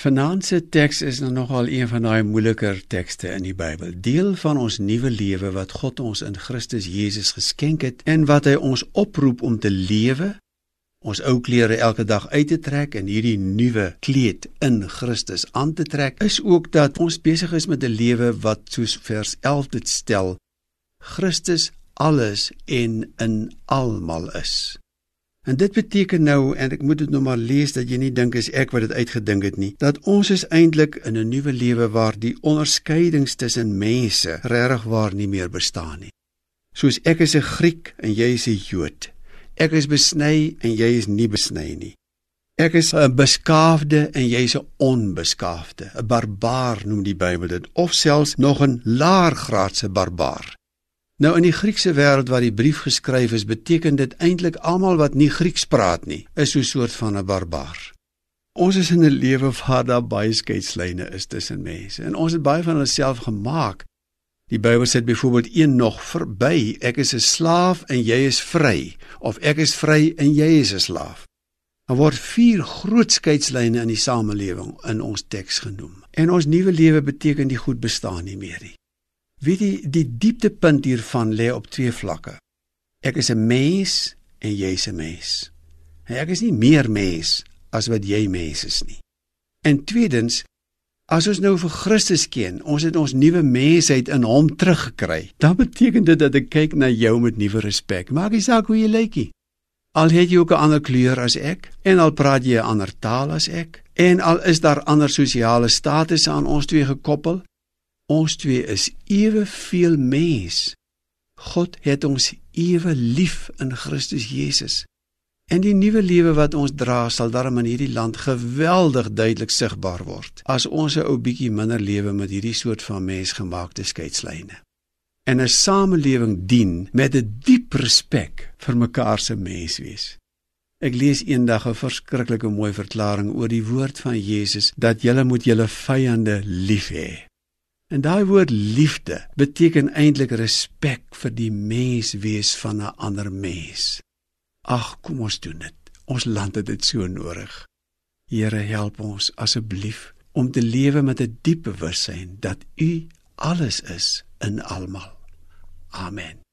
Vanaand se teks is nou nogal een van daai moeiliker tekste in die Bybel. Deel van ons nuwe lewe wat God ons in Christus Jesus geskenk het en wat hy ons oproep om te lewe, ons ou klere elke dag uit te trek en hierdie nuwe kleed in Christus aan te trek, is ook dat ons besig is met 'n lewe wat soos vers 11 dit stel, Christus alles en in almal is. En dit beteken nou en ek moet dit nou maar lees dat jy nie dink is ek wat dit uitgedink het nie dat ons is eintlik in 'n nuwe lewe waar die onderskeidings tussen mense regtig waar nie meer bestaan nie. Soos ek is 'n Griek en jy is 'n Jood. Ek is besny en jy is nie besny nie. Ek is 'n beskaafde en jy is 'n onbeskaafde. 'n Barbaar noem die Bybel dit of selfs nog 'n laer graadse barbaar. Nou in die Griekse wêreld waar die brief geskryf is, beteken dit eintlik almal wat nie Grieks praat nie, is so 'n soort van 'n barbaar. Ons is in 'n lewe waar daar baie skeidslyne is tussen mense en ons het baie van onsself gemaak. Die Bybel sê byvoorbeeld een nog verby, ek is 'n slaaf en jy is vry, of ek is vry en jy is 'n slaaf. Daar word vier groot skeidslyne in die samelewing in ons teks genoem. En ons nuwe lewe beteken die goed bestaan nie meer nie. Wie die die dieptepunt hiervan lê op twee vlakke. Ek is 'n mens en jy's 'n mens. En ek is nie meer mens as wat jy mens is nie. En tweedens, as ons nou vir Christus ken, ons het ons nuwe mensheid in hom teruggekry. Dan beteken dit dat ek kyk na jou met nuwe respek. Maak nie saak hoe jy lyk nie. Al het jy ook 'n ander kleur as ek en al praat jy 'n ander taal as ek en al is daar ander sosiale statusse aan ons twee gekoppel, Ons twee is eweveel mens. God het ons ewe lief in Christus Jesus. En die nuwe lewe wat ons dra sal daarom in hierdie land geweldig duidelik sigbaar word as ons 'n ou bietjie minder lewe met hierdie soort van mensgemaakte skeidslyne. En 'n samelewing dien met 'n diep respek vir mekaar se menswees. Ek lees eendag 'n verskriklike mooi verklaring oor die woord van Jesus dat jy moet julle vyande lief hê. En daai woord liefde beteken eintlik respek vir die menswees van 'n ander mens. Ag, kom ons doen dit. Ons land het dit so nodig. Here, help ons asseblief om te lewe met 'n diep bewussyn dat U alles is in almal. Amen.